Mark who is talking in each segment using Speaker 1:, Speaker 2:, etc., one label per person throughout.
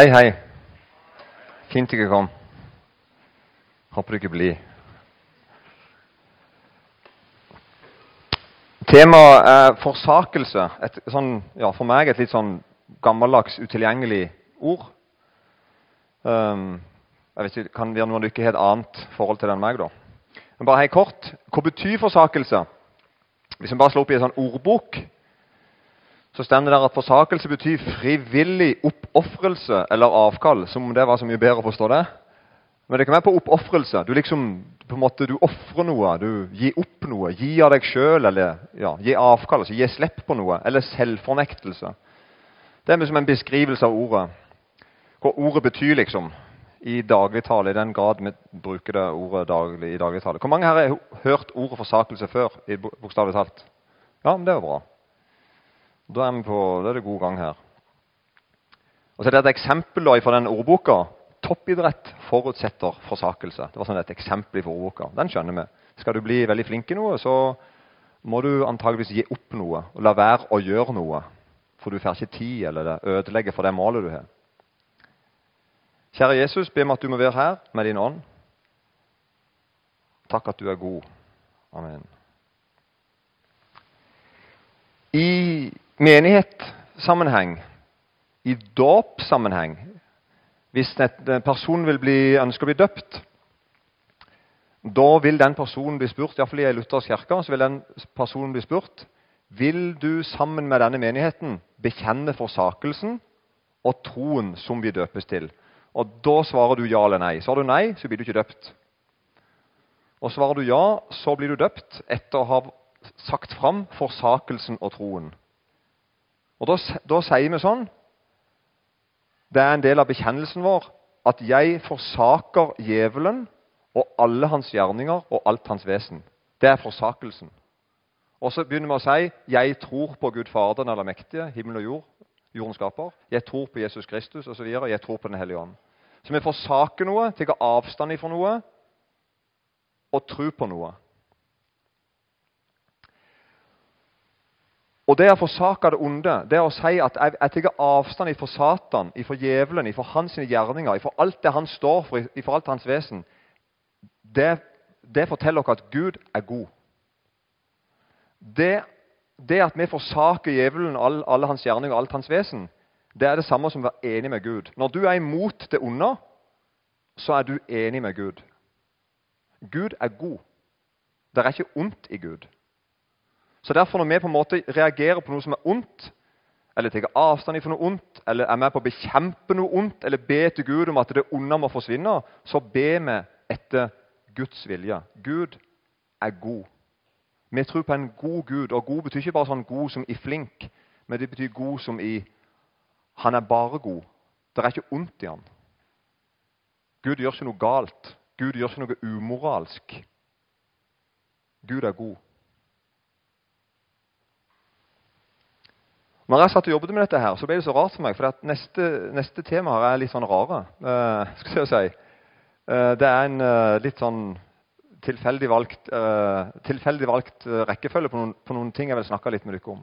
Speaker 1: Hei, hei. Fint dere kom. Håper dere blir. Temaet er forsakelse. Et sånn, ja, for meg et litt sånn gammeldags, utilgjengelig ord. Um, jeg vet ikke, Kan være noen av dere har et annet forhold til det enn meg? da? Men bare hei kort. Hva betyr forsakelse? Hvis vi bare slår opp i en sånn ordbok, så står det der at forsakelse betyr frivillig oppofrelse eller avkall. Som om det var så mye bedre å forstå det. Men det kan være på oppofrelse. Du liksom, på en måte, du ofrer noe. Du gir opp noe. Gi av deg sjøl, eller ja, gi avkall. altså Gi slipp på noe. Eller selvfornektelse. Det er liksom en beskrivelse av ordet. Hva ordet betyr, liksom. I dagligtale, i den grad vi bruker det ordet daglig, i dagligtale. Hvor mange her har hørt ordet forsakelse før? i bokstavelig talt? Ja, men det er jo bra. Da er, på, da er det god gang her. Og så er det et eksempel da, fra den ordboka. Toppidrett forutsetter forsakelse. Det var sånn et eksempel fra ordboka. Den skjønner vi. Skal du bli veldig flink i noe, så må du antageligvis gi opp noe og la være å gjøre noe. For du får ikke tid, eller det ødelegger for det målet du har. Kjære Jesus, be meg at du må være her med din ånd. Takk at du er god. Amen. I menighetssammenheng, i dåpssammenheng, hvis en person bli, ønsker å bli døpt, da vil den personen bli spurt, iallfall i ei luthersk kirke, så vil den personen bli spurt vil du sammen med denne menigheten bekjenne forsakelsen og troen som vi døpes til. Og Da svarer du ja eller nei. Svarer du nei, så blir du ikke døpt. Og Svarer du ja, så blir du døpt etter å ha sagt fram forsakelsen og troen. Og Da, da sier vi sånn Det er en del av bekjennelsen vår at jeg forsaker djevelen og alle hans gjerninger og alt hans vesen. Det er forsakelsen. Og så begynner vi å si 'Jeg tror på Gud Fader, den allmektige, himmel og jord', jorden skaper. 'Jeg tror på Jesus Kristus', osv. 'Jeg tror på Den hellige ånd'. Så vi forsaker noe, tar avstand fra noe og tror på noe. Og Det å forsake det onde, det å si at jeg, jeg tar avstand fra Satan, fra djevelen, fra hans gjerninger, fra alt det han står for, fra alt hans vesen, det, det forteller oss at Gud er god. Det, det at vi forsaker djevelen, all, alle hans gjerninger alt hans vesen, det er det samme som å være enig med Gud. Når du er imot det onde, så er du enig med Gud. Gud er god. Det er ikke ondt i Gud. Så derfor Når vi på en måte reagerer på noe som er ondt, eller tar avstand fra noe ondt, eller er med på å bekjempe noe ondt, eller be til Gud om at det onde må forsvinne, så ber vi etter Guds vilje. Gud er god. Vi tror på en god Gud. Og god betyr ikke bare sånn god som i flink, men det betyr god som i han er bare god. Det er ikke ondt i han. Gud gjør ikke noe galt. Gud gjør ikke noe umoralsk. Gud er god. Når jeg satt og jobbet med dette, her, så ble det så rart for meg. For neste, neste tema her er litt sånn rare. Uh, skal jeg si. Uh, det er en uh, litt sånn tilfeldig valgt, tilfeldig valgt rekkefølge på noen, på noen, ting jeg vil snakke litt med dere om.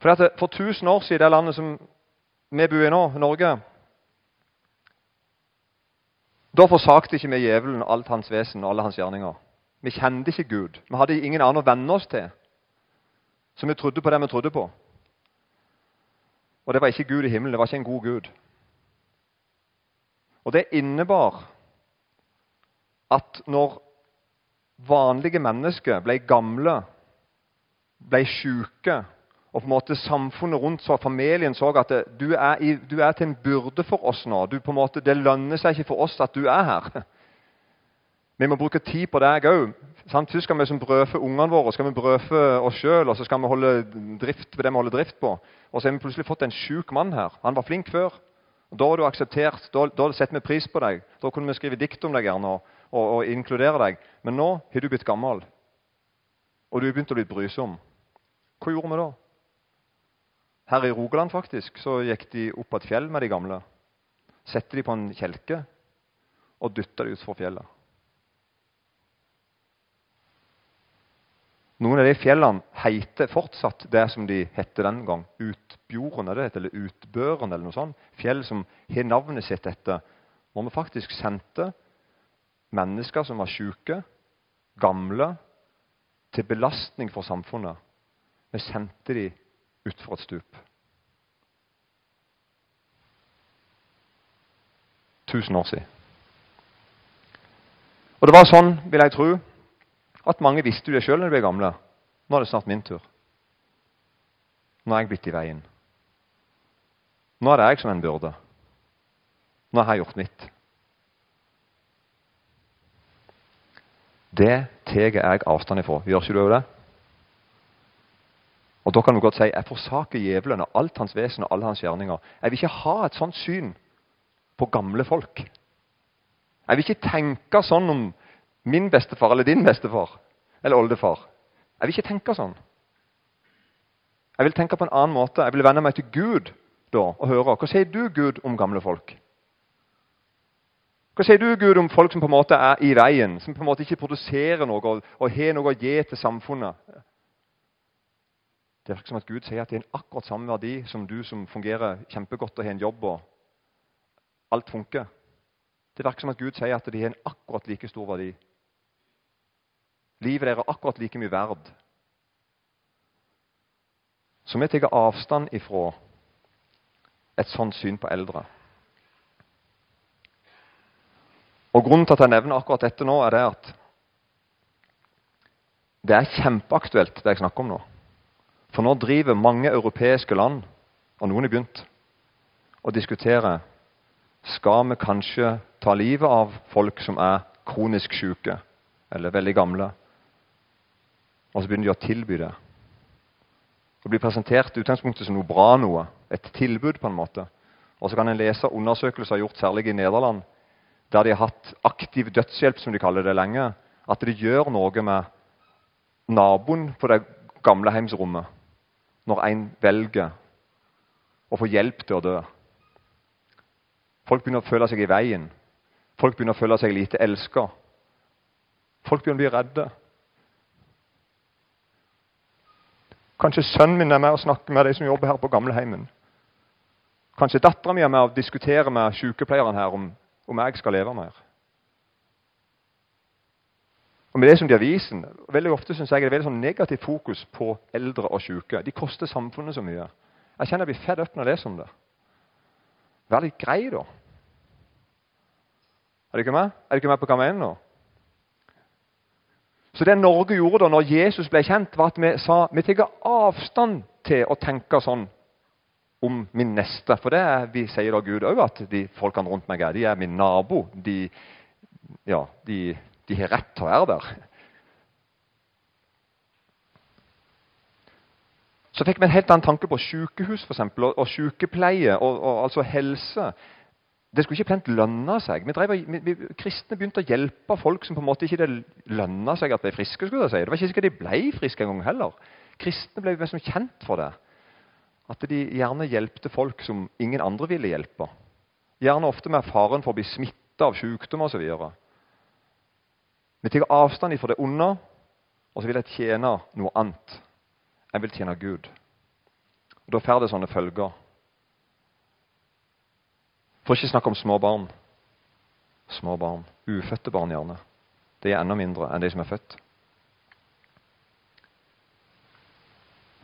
Speaker 1: For, at, for 1000 år siden, det landet som vi bor i nå, Norge Da forsakte ikke vi djevelen alt hans vesen og alle hans gjerninger. Vi kjente ikke Gud. Vi hadde ingen annen å venne oss til. Så vi trodde på det vi trodde på. Og det var ikke Gud i himmelen. Det var ikke en god Gud. Og det innebar at når vanlige mennesker ble gamle, ble syke, og på en måte samfunnet rundt så familien så at du, er i, du, er til en byrde for oss nå. Du, på en måte, det lønner seg ikke for oss at du er her. Vi må bruke tid på deg òg. Først skal vi brødfe ungene våre, skal vi brødfø oss sjøl, og så skal vi holde drift på det vi holder drift på. Og så har vi plutselig fått en sjuk mann her. Han var flink før. Da var du akseptert. Da, da setter vi pris på deg. Da kunne vi skrive dikt om deg gjerne og, og, og inkludere deg. Men nå har du blitt gammel, og du har begynt å bli brysom. Hva gjorde vi da? Her i Rogaland faktisk, så gikk de opp på et fjell med de gamle. Sette de på en kjelke og dytta de utfor fjellet. Noen av de fjellene heter fortsatt det som de hette den gang. Utbjorden, det heter, eller Utbøren, eller noe sånt. Fjell som har navnet sitt etter hvor vi faktisk sendte mennesker som var syke, gamle, til belastning for samfunnet. Vi sendte dem utfor et stup. Tusen år siden. Og det var sånn, vil jeg tro, at mange visste det sjøl når de ble gamle. Nå er det snart min tur. Nå er jeg blitt i veien. Nå er det jeg som en byrde. Nå har jeg gjort mitt. Det tar jeg avstand ifra. Gjør ikke du det? Og Da kan du godt si jeg forsaker djevelen og alt hans vesen og alle hans gjerninger. Jeg vil ikke ha et sånt syn på gamle folk. Jeg vil ikke tenke sånn om min bestefar eller din bestefar eller oldefar. Jeg vil ikke tenke sånn. Jeg vil tenke på en annen måte. Jeg vil vende meg til Gud da og høre. Hva sier du, Gud, om gamle folk? Hva sier du, Gud, om folk som på en måte er i veien, som på en måte ikke produserer noe og har noe å gi til samfunnet? Det virker som at Gud sier at det er en akkurat samme verdi som du som fungerer kjempegodt og har en jobb og alt funker. Det virker som at Gud sier at de har en akkurat like stor verdi. Livet deres er akkurat like mye verd. Så vi tar avstand ifra et sånt syn på eldre. Og Grunnen til at jeg nevner akkurat dette nå, er det at det er kjempeaktuelt, det jeg snakker om nå. For nå driver mange europeiske land, og noen har begynt, å diskutere skal vi kanskje ta livet av folk som er kronisk syke eller veldig gamle. Og så begynner de å tilby det. Det blir presentert i utgangspunktet som noe bra noe. Et tilbud, på en måte. Og så kan en lese undersøkelser gjort særlig i Nederland, der de har hatt aktiv dødshjelp, som de kaller det lenge. At det gjør noe med naboen på det gamlehjemsrommet når en velger å få hjelp til å dø. Folk begynner å føle seg i veien. Folk begynner å føle seg lite elska. Folk begynner å bli redde. Kanskje sønnen min er med og snakker med de som jobber her på gamleheimen. Kanskje dattera mi er med og diskuterer med sykepleieren her om, om jeg skal leve mer. Og med det som de avisen, Veldig ofte synes jeg det er veldig sånn negativt fokus på eldre og syke. De koster samfunnet så mye. Jeg kjenner jeg blir fedd opp når jeg leser om det. Vær litt grei, da. Er du ikke med? Er du ikke med på hva jeg mener nå? Så det Norge gjorde da når Jesus ble kjent, var at vi sa vi tar avstand til å tenke sånn om min neste. For det er, vi sier da Gud òg at de folkene rundt meg er de er min nabo. De, ja, de, de har rett til å være der. Så fikk vi en helt annen tanke på sykehus for eksempel, og, og sykepleie og, og altså helse. Det skulle ikke plent lønne seg. Vi, drev, vi, vi, kristne begynte å hjelpe folk som på en måte ikke det lønna seg at ble friske. skulle jeg si. Det var ikke sikkert de ble friske en gang heller. Kristne ble mest kjent for det. At de gjerne hjelpte folk som ingen andre ville hjelpe. Gjerne ofte med faren for å bli smitta av sykdom osv. Vi tar avstand fra det onde, og så vil jeg tjene noe annet. Jeg vil tjene Gud. Og Da får det sånne følger. For ikke snakke om små barn. Små barn. Ufødte barn, gjerne. De er enda mindre enn de som er født.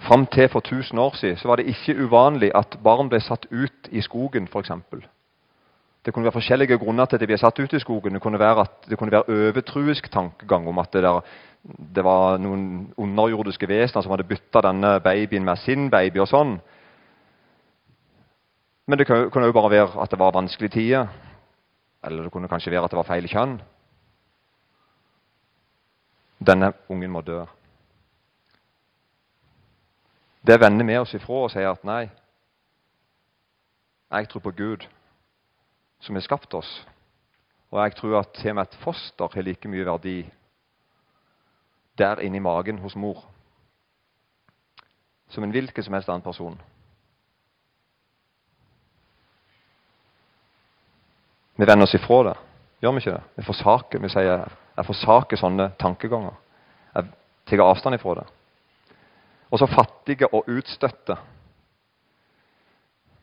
Speaker 1: Fram til for 1000 år siden så var det ikke uvanlig at barn ble satt ut i skogen, f.eks. Det kunne være forskjellige grunner til at de ble satt ut i skogen. Det kunne være, at, det kunne være overtruisk tankegang om at det, der, det var noen underjordiske vesener som hadde bytta denne babyen med sin baby. og sånn. Men det kunne jo bare være at det var vanskelige tider. Eller det kunne kanskje være at det var feil kjønn. Denne ungen må dø. Det vender vi oss ifra og sier at nei, jeg tror på Gud, som har skapt oss. Og jeg tror at til og med et foster har like mye verdi der inne i magen hos mor som en hvilken som helst annen person. Vi vender oss ifra det. Gjør vi ikke det? Vi forsaker, vi sier jeg forsaker sånne tankeganger. Jeg, tar avstand ifra det. Og så fattige og utstøtte.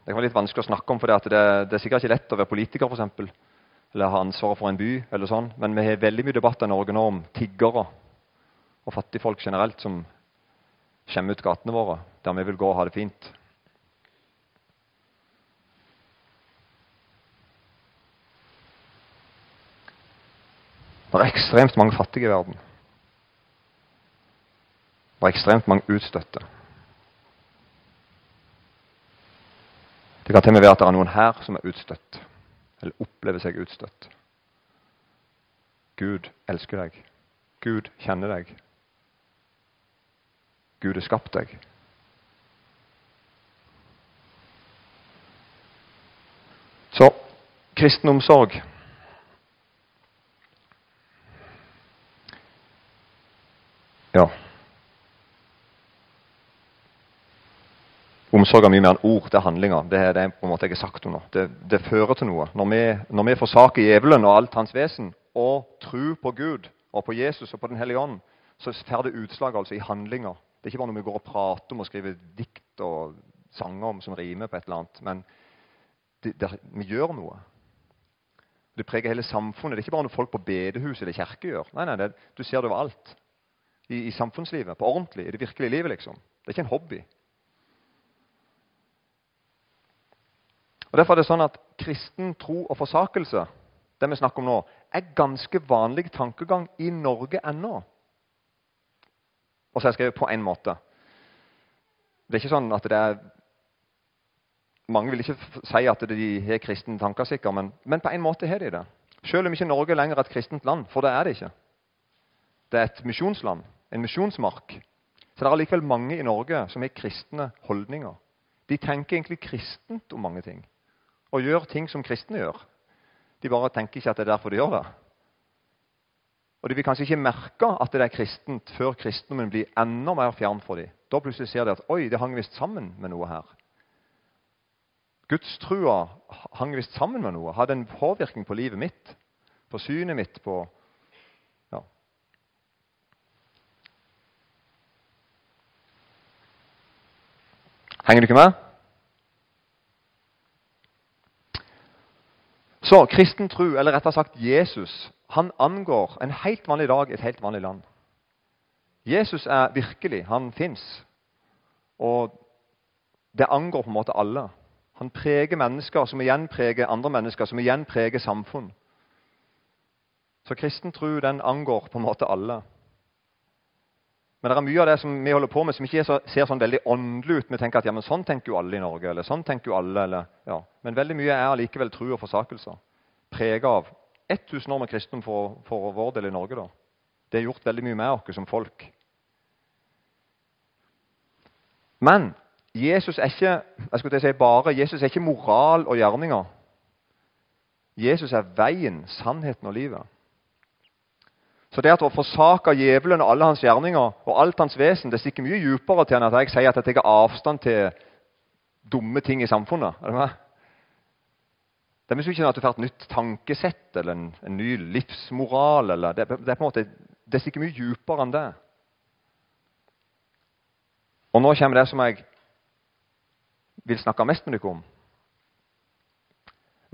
Speaker 1: Det kan være litt vanskelig å snakke om, for det, det, det, er sikkert ikke lett å være politiker for eksempel, eller ha ansvaret for en by. eller sånn, Men vi har veldig mye debatt i Norge nå om tiggere og fattigfolk generelt som skjemmer ut gatene våre, der vi vil gå og ha det fint. Det er ekstremt mange fattige i verden. Det er ekstremt mange utstøtte. Det kan til og med være at det er noen her som er utstøtt, eller opplever seg utstøtt. Gud elsker deg. Gud kjenner deg. Gud har skapt deg. Så kristen omsorg Ja. Omsorg er mye mer enn ord. Er handlinger. Det er det på en måte jeg har sagt nå. Det, det fører til noe. Når vi, vi forsaker djevelen og alt hans vesen, og tror på Gud og på Jesus og på Den hellige ånd, så får det utslag altså i handlinger. Det er ikke bare noe vi går og prater om og skriver dikt og sanger om som rimer på et eller annet. Men det, det, vi gjør noe. Det preger hele samfunnet. Det er ikke bare noe folk på bedehuset eller kirke gjør. Nei, nei, det, Du ser det overalt i, i, samfunnslivet. På ordentlig, i det virkelige livet. liksom. Det er ikke en hobby. Og Derfor er det sånn at kristen tro og forsakelse det vi snakker om nå, er ganske vanlig tankegang i Norge ennå. Og så har jeg skrevet 'på en måte'. Det er ikke sånn at det er Mange vil ikke si at de har kristne tanker, sikkert, men, men på en måte har de det. Selv om ikke Norge er lenger et kristent land, for det er det ikke. Det er et misjonsland en misjonsmark. Så det er likevel mange i Norge som har kristne holdninger. De tenker egentlig kristent om mange ting og gjør ting som kristne gjør. De bare tenker ikke at det er derfor de gjør det. Og De vil kanskje ikke merke at det er kristent før kristendommen blir enda mer fjern for dem. Da plutselig ser de at oi, det hang visst sammen med noe her. Gudstrua hang visst sammen med noe, hadde en påvirkning på livet mitt, på synet mitt, på Henger du ikke med? Så kristen tro, eller rettere sagt Jesus, han angår en helt vanlig dag i et helt vanlig land. Jesus er virkelig. Han fins. Og det angår på en måte alle. Han preger mennesker, som igjen preger andre mennesker, som igjen preger samfunn. Så kristen tro den angår på en måte alle. Men det er mye av det som vi holder på med som ikke så, ser sånn veldig åndelig ut. Vi tenker at ja, men sånn tenker jo alle i Norge. eller sånn tenker jo alle, eller, ja. Men veldig mye er allikevel tru og forsakelser. Preget av 1000 år med kristendom for, for, vår del i Norge. da. Det har gjort veldig mye med oss som folk. Men Jesus er ikke jeg skulle si bare, Jesus er ikke moral og gjerninger. Jesus er veien, sannheten og livet. Så det at å forsake djevelen og alle hans gjerninger og alt hans vesen, det stikker mye dypere til enn at jeg sier at jeg tar avstand til dumme ting i samfunnet. Er det med? Det er ikke at du får et nytt tankesett eller en, en ny livsmoral. Eller, det, det, er på en måte, det stikker mye dypere enn det. Og nå kommer det som jeg vil snakke mest med dere om.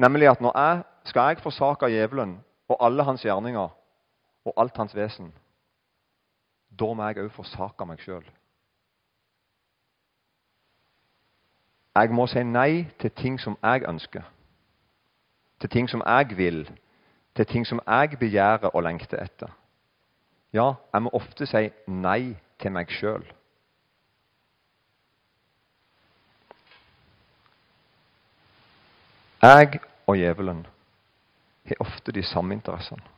Speaker 1: Nemlig at når jeg skal jeg forsake djevelen og alle hans gjerninger og alt hans vesen, da må jeg òg forsake meg sjøl. Jeg må si nei til ting som jeg ønsker, til ting som jeg vil, til ting som jeg begjærer og lengter etter. Ja, jeg må ofte si nei til meg sjøl. Jeg og djevelen har ofte de samme interessene.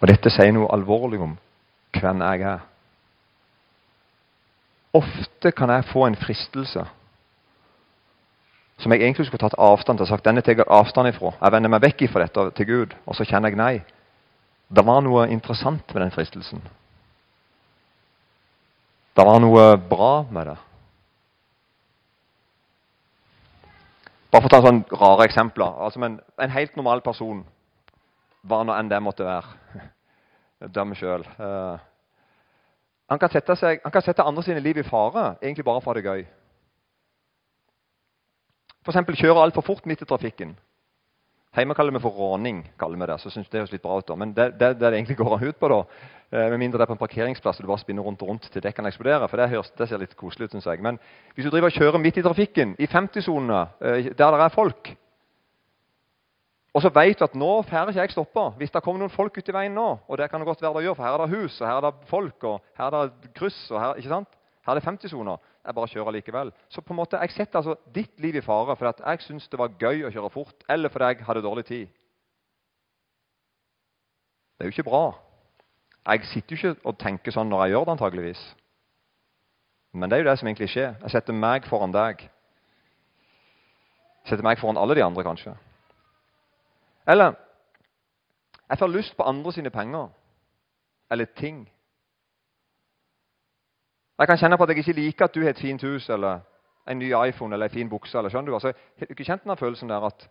Speaker 1: Og dette sier noe alvorlig om hvem jeg er. Ofte kan jeg få en fristelse som jeg egentlig skulle tatt avstand til. sagt, denne tar jeg avstand ifra. Jeg vender meg vekk ifra dette til Gud, og så kjenner jeg nei. Det var noe interessant med den fristelsen. Det var noe bra med det. Bare for å ta sånne rare eksempler. Altså, men En helt normal person, hva nå enn det måtte være Døm sjøl. Uh, han, kan sette han kan sette andre sine liv i fare egentlig bare for det gøy. F.eks. kjøre altfor fort midt i trafikken. Hjemme kaller vi for råning. kaller vi det, så synes det høres litt bra ut da. Men det, det, det egentlig går ut på, da, eh, med mindre det er på en parkeringsplass og du bare spinner rundt og rundt til dekkene eksploderer. for det, høres, det ser litt koselig ut, synes jeg. Men hvis du driver og kjører midt i trafikken, i 50-sonene, eh, der det er folk, og så vet du at nå får ikke jeg stoppe hvis det kommer noen folk ut i veien nå. Og det kan det godt være det gjør, for her er det hus, og her er det folk, og her er det kryss. og her, ikke sant? Her er det 50-soner. Jeg bare kjører likevel. Så på en måte, jeg setter altså ditt liv i fare fordi jeg syns det var gøy å kjøre fort, eller fordi jeg hadde dårlig tid. Det er jo ikke bra. Jeg sitter jo ikke og tenker sånn når jeg gjør det, antageligvis. Men det er jo det som egentlig skjer. Jeg setter meg foran deg. Jeg setter meg foran alle de andre, kanskje. Eller jeg får lyst på andre sine penger eller ting. Jeg kan kjenne på at jeg ikke liker at du har et fint hus eller en ny iPhone eller en fin bukse. eller skjønner Du altså, Har du ikke kjent den følelsen der at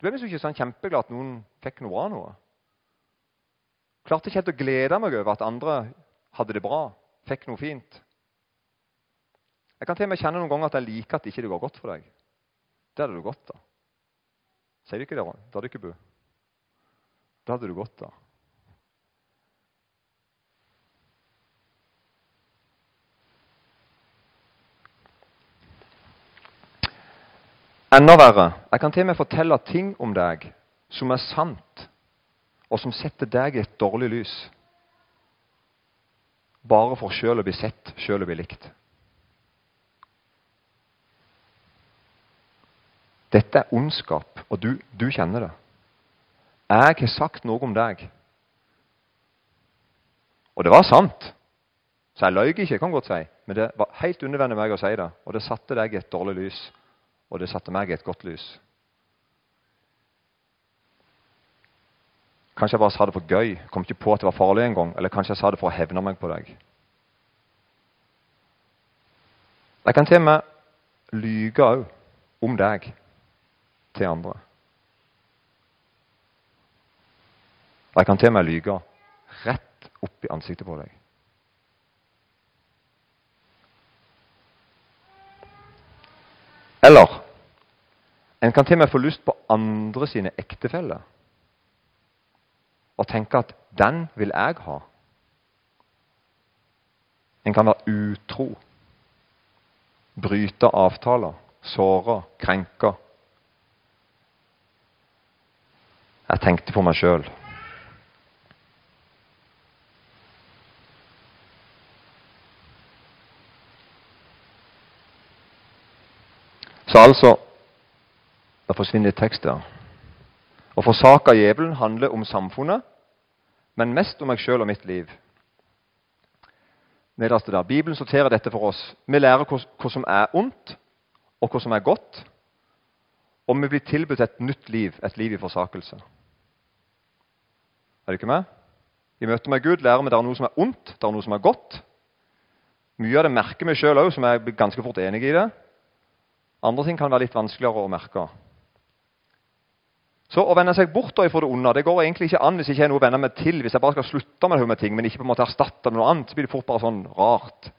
Speaker 1: du er liksom ikke sånn kjempeglad at noen fikk noe bra noe? Klarte ikke helt å glede meg over at andre hadde det bra, fikk noe fint. Jeg kan til og med kjenne noen ganger at jeg liker at ikke det går godt for deg. Det hadde du godt da. Sier du ikke det, da Da hadde du godt da. Enda verre jeg kan til og med fortelle ting om deg som er sant, og som setter deg i et dårlig lys. Bare for sjøl å bli sett, sjøl å bli likt. Dette er ondskap, og du, du kjenner det. Jeg har sagt noe om deg. Og det var sant. Så jeg løy ikke, kan godt si. Men det var helt unødvendig meg å si det. Og det satte deg i et dårlig lys og det satte meg i et godt lys. Kanskje jeg bare sa det for gøy, kom ikke på at det var farlig engang. Eller kanskje jeg sa det for å hevne meg på deg. Jeg kan til og med lyge òg om deg til andre. Jeg kan til og med lyge rett opp i ansiktet på deg. Eller en kan til og med få lyst på andre sine ektefeller. Og tenke at 'den vil jeg ha'. En kan være utro, bryte avtaler, såre, krenke. Jeg tenkte på meg sjøl. Så altså Det forsvinner tekst der. Å forsake djevelen handler om samfunnet, men mest om meg sjøl og mitt liv. Nederste der. Bibelen sorterer dette for oss. Vi lærer hva, som er ondt, og hva som er godt. Og vi blir tilbudt et nytt liv, et liv i forsakelse. Er du ikke med? I møte med Gud lærer vi det er noe som er ondt, det er noe som er godt. Mye av det merker vi sjøl òg, som er ganske fort enig i det. Andre ting kan være litt vanskeligere å merke. Så Å vende seg bort fra det onde det går egentlig ikke an hvis jeg ikke har noe å venne meg til. Hvis jeg bare skal slutte med, med ting, men ikke på en måte erstatte med noe annet, så blir det fort bare sånn rart.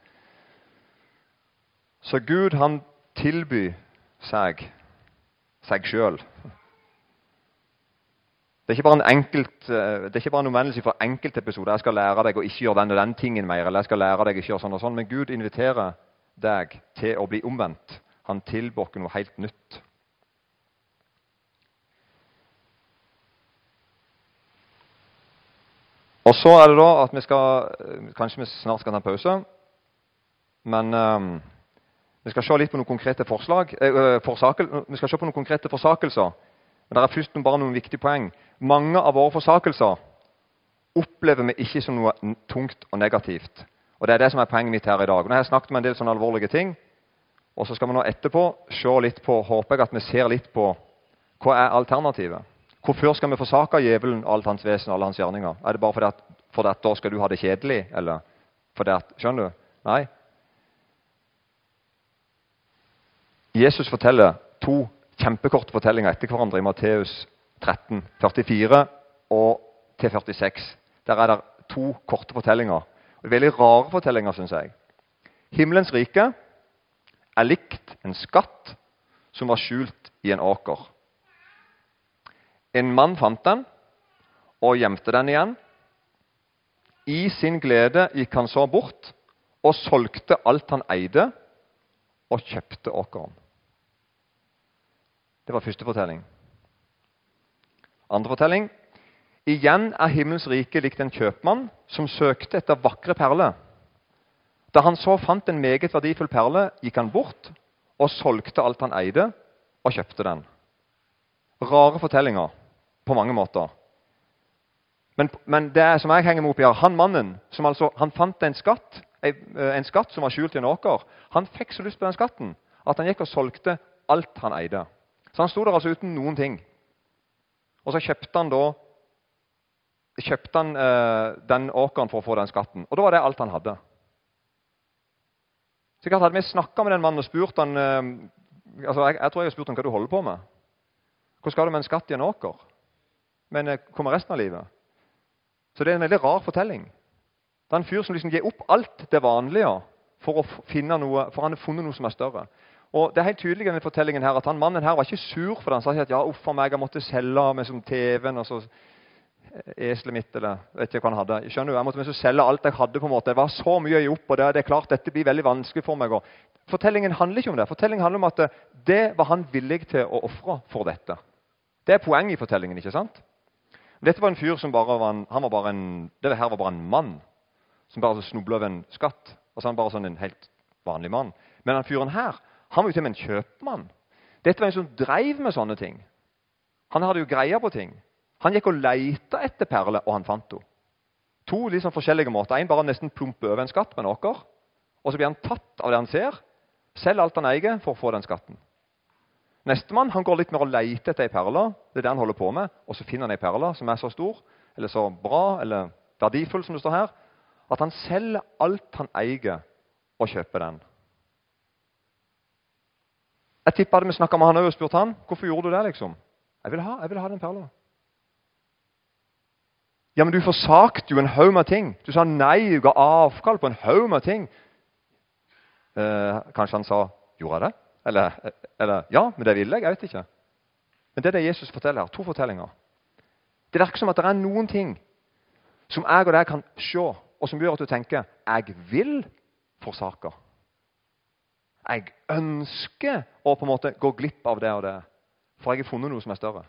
Speaker 1: Så Gud han tilbyr seg seg sjøl. Det er ikke bare en enkelt, eh, det er ikke bare en omvendelse for enkeltepisoder. Jeg skal lære deg å ikke gjøre den og den tingen mer. eller jeg skal lære deg å ikke gjøre sånn og sånn, Men Gud inviterer deg til å bli omvendt. Han tilbyr noe helt nytt. Og så er det da at vi skal Kanskje vi snart skal ta en pause. Men um, vi skal se litt på noen konkrete forslag, eh, forsakel, vi skal se på noen konkrete forsakelser. Men det er først bare noen viktige poeng. Mange av våre forsakelser opplever vi ikke som noe tungt og negativt. Og Det er det som er poenget mitt her i dag. Nå har jeg snakket om en del sånne alvorlige ting. Og så skal vi nå etterpå se litt på, håper jeg at vi ser litt på hva er alternativet. Hvorfor skal vi forsake djevelen alt hans vesen og alle hans gjerninger? Er det bare fordi at, fordi at da skal du ha det kjedelig? Eller fordi at, Skjønner du? Nei. Jesus forteller to kjempekorte fortellinger etter hverandre i Matteus 13, 44 og til 46. Der er det to korte fortellinger. Og Veldig rare fortellinger, syns jeg. Himmelens rike er likt en skatt som var skjult i en åker. En mann fant den og gjemte den igjen. I sin glede gikk han så bort og solgte alt han eide, og kjøpte åkeren. Det var første fortelling. Andre fortelling. Igjen er himmelens rike likt en kjøpmann som søkte etter vakre perler. Da han så fant en meget verdifull perle, gikk han bort og solgte alt han eide, og kjøpte den. Rare fortellinger på mange måter. Men, men det som jeg henger meg opp i, her, han mannen som altså, han fant en skatt, en skatt som var skjult i en åker. Han fikk så lyst på den skatten at han gikk og solgte alt han eide. Så han sto der altså uten noen ting. Og så kjøpte han da kjøpte han eh, den åkeren for å få den skatten. Og da var det alt han hadde. Sikkert Hadde vi snakka med den mannen og spurt han, eh, altså jeg, jeg, tror jeg har spurt han hva du holder på med. Hvor skal du med en skatt i en åker? Men eh, kommer resten av livet? Så det er en veldig rar fortelling. Det er en fyr som liksom gir opp alt det vanlige for å finne noe, for han har funnet noe som er større. Og det er helt tydelig i denne fortellingen her at han mannen her var ikke sur for det. Han sa ikke at ja, uff meg, jeg måtte selge meg som TV-en og så eselet mitt eller vet ikke hva han hadde. Jeg skjønner du? jeg måtte selge alt jeg hadde. på en måte. Det var så mye gi opp, og det, det, er klart dette blir veldig vanskelig for meg. Fortellingen handler ikke om det. Fortellingen handler om at det, det var han villig til å ofre for dette. Det er poenget i fortellingen. ikke sant? Dette var en fyr som bare var en, han var bare en, det her var bare en mann som bare snubla over en skatt. Altså han bare sånn en helt vanlig mann. Men den fyren her han var jo til og med en kjøpmann. Dette var en som drev med sånne ting. Han hadde jo greia på ting. Han gikk og leita etter perler, og han fant henne. To liksom forskjellige måter. En bare nesten plumper over en skatt med åker. Og så blir han tatt av det han ser, selger alt han eier, for å få den skatten. Nestemann går litt mer og leter etter ei perle. Det er det han holder på med. Og så finner han ei perle som er så stor, eller så bra, eller verdifull, som det står her, at han selger alt han eier, og kjøper den. Jeg tippa vi snakka med han og spurte han, hvorfor gjorde du det. liksom? Jeg vil ha, jeg vil ha den perla. Ja, men du forsakte jo en haug med ting. Du sa nei, du ga avkall på en haug med ting. Eh, kanskje han sa 'Gjorde jeg det?' Eller, eller 'Ja, men det ville jeg.' Jeg vet ikke. Men det er det Jesus forteller her. To fortellinger. Det virker som at det er noen ting som jeg og deg kan se, og som gjør at du tenker 'Jeg vil forsake'. Jeg ønsker å på en måte gå glipp av det og det, for jeg har funnet noe som er større.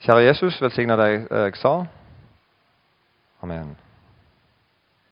Speaker 1: Kjære Jesus, velsigne deg jeg sa. Amen.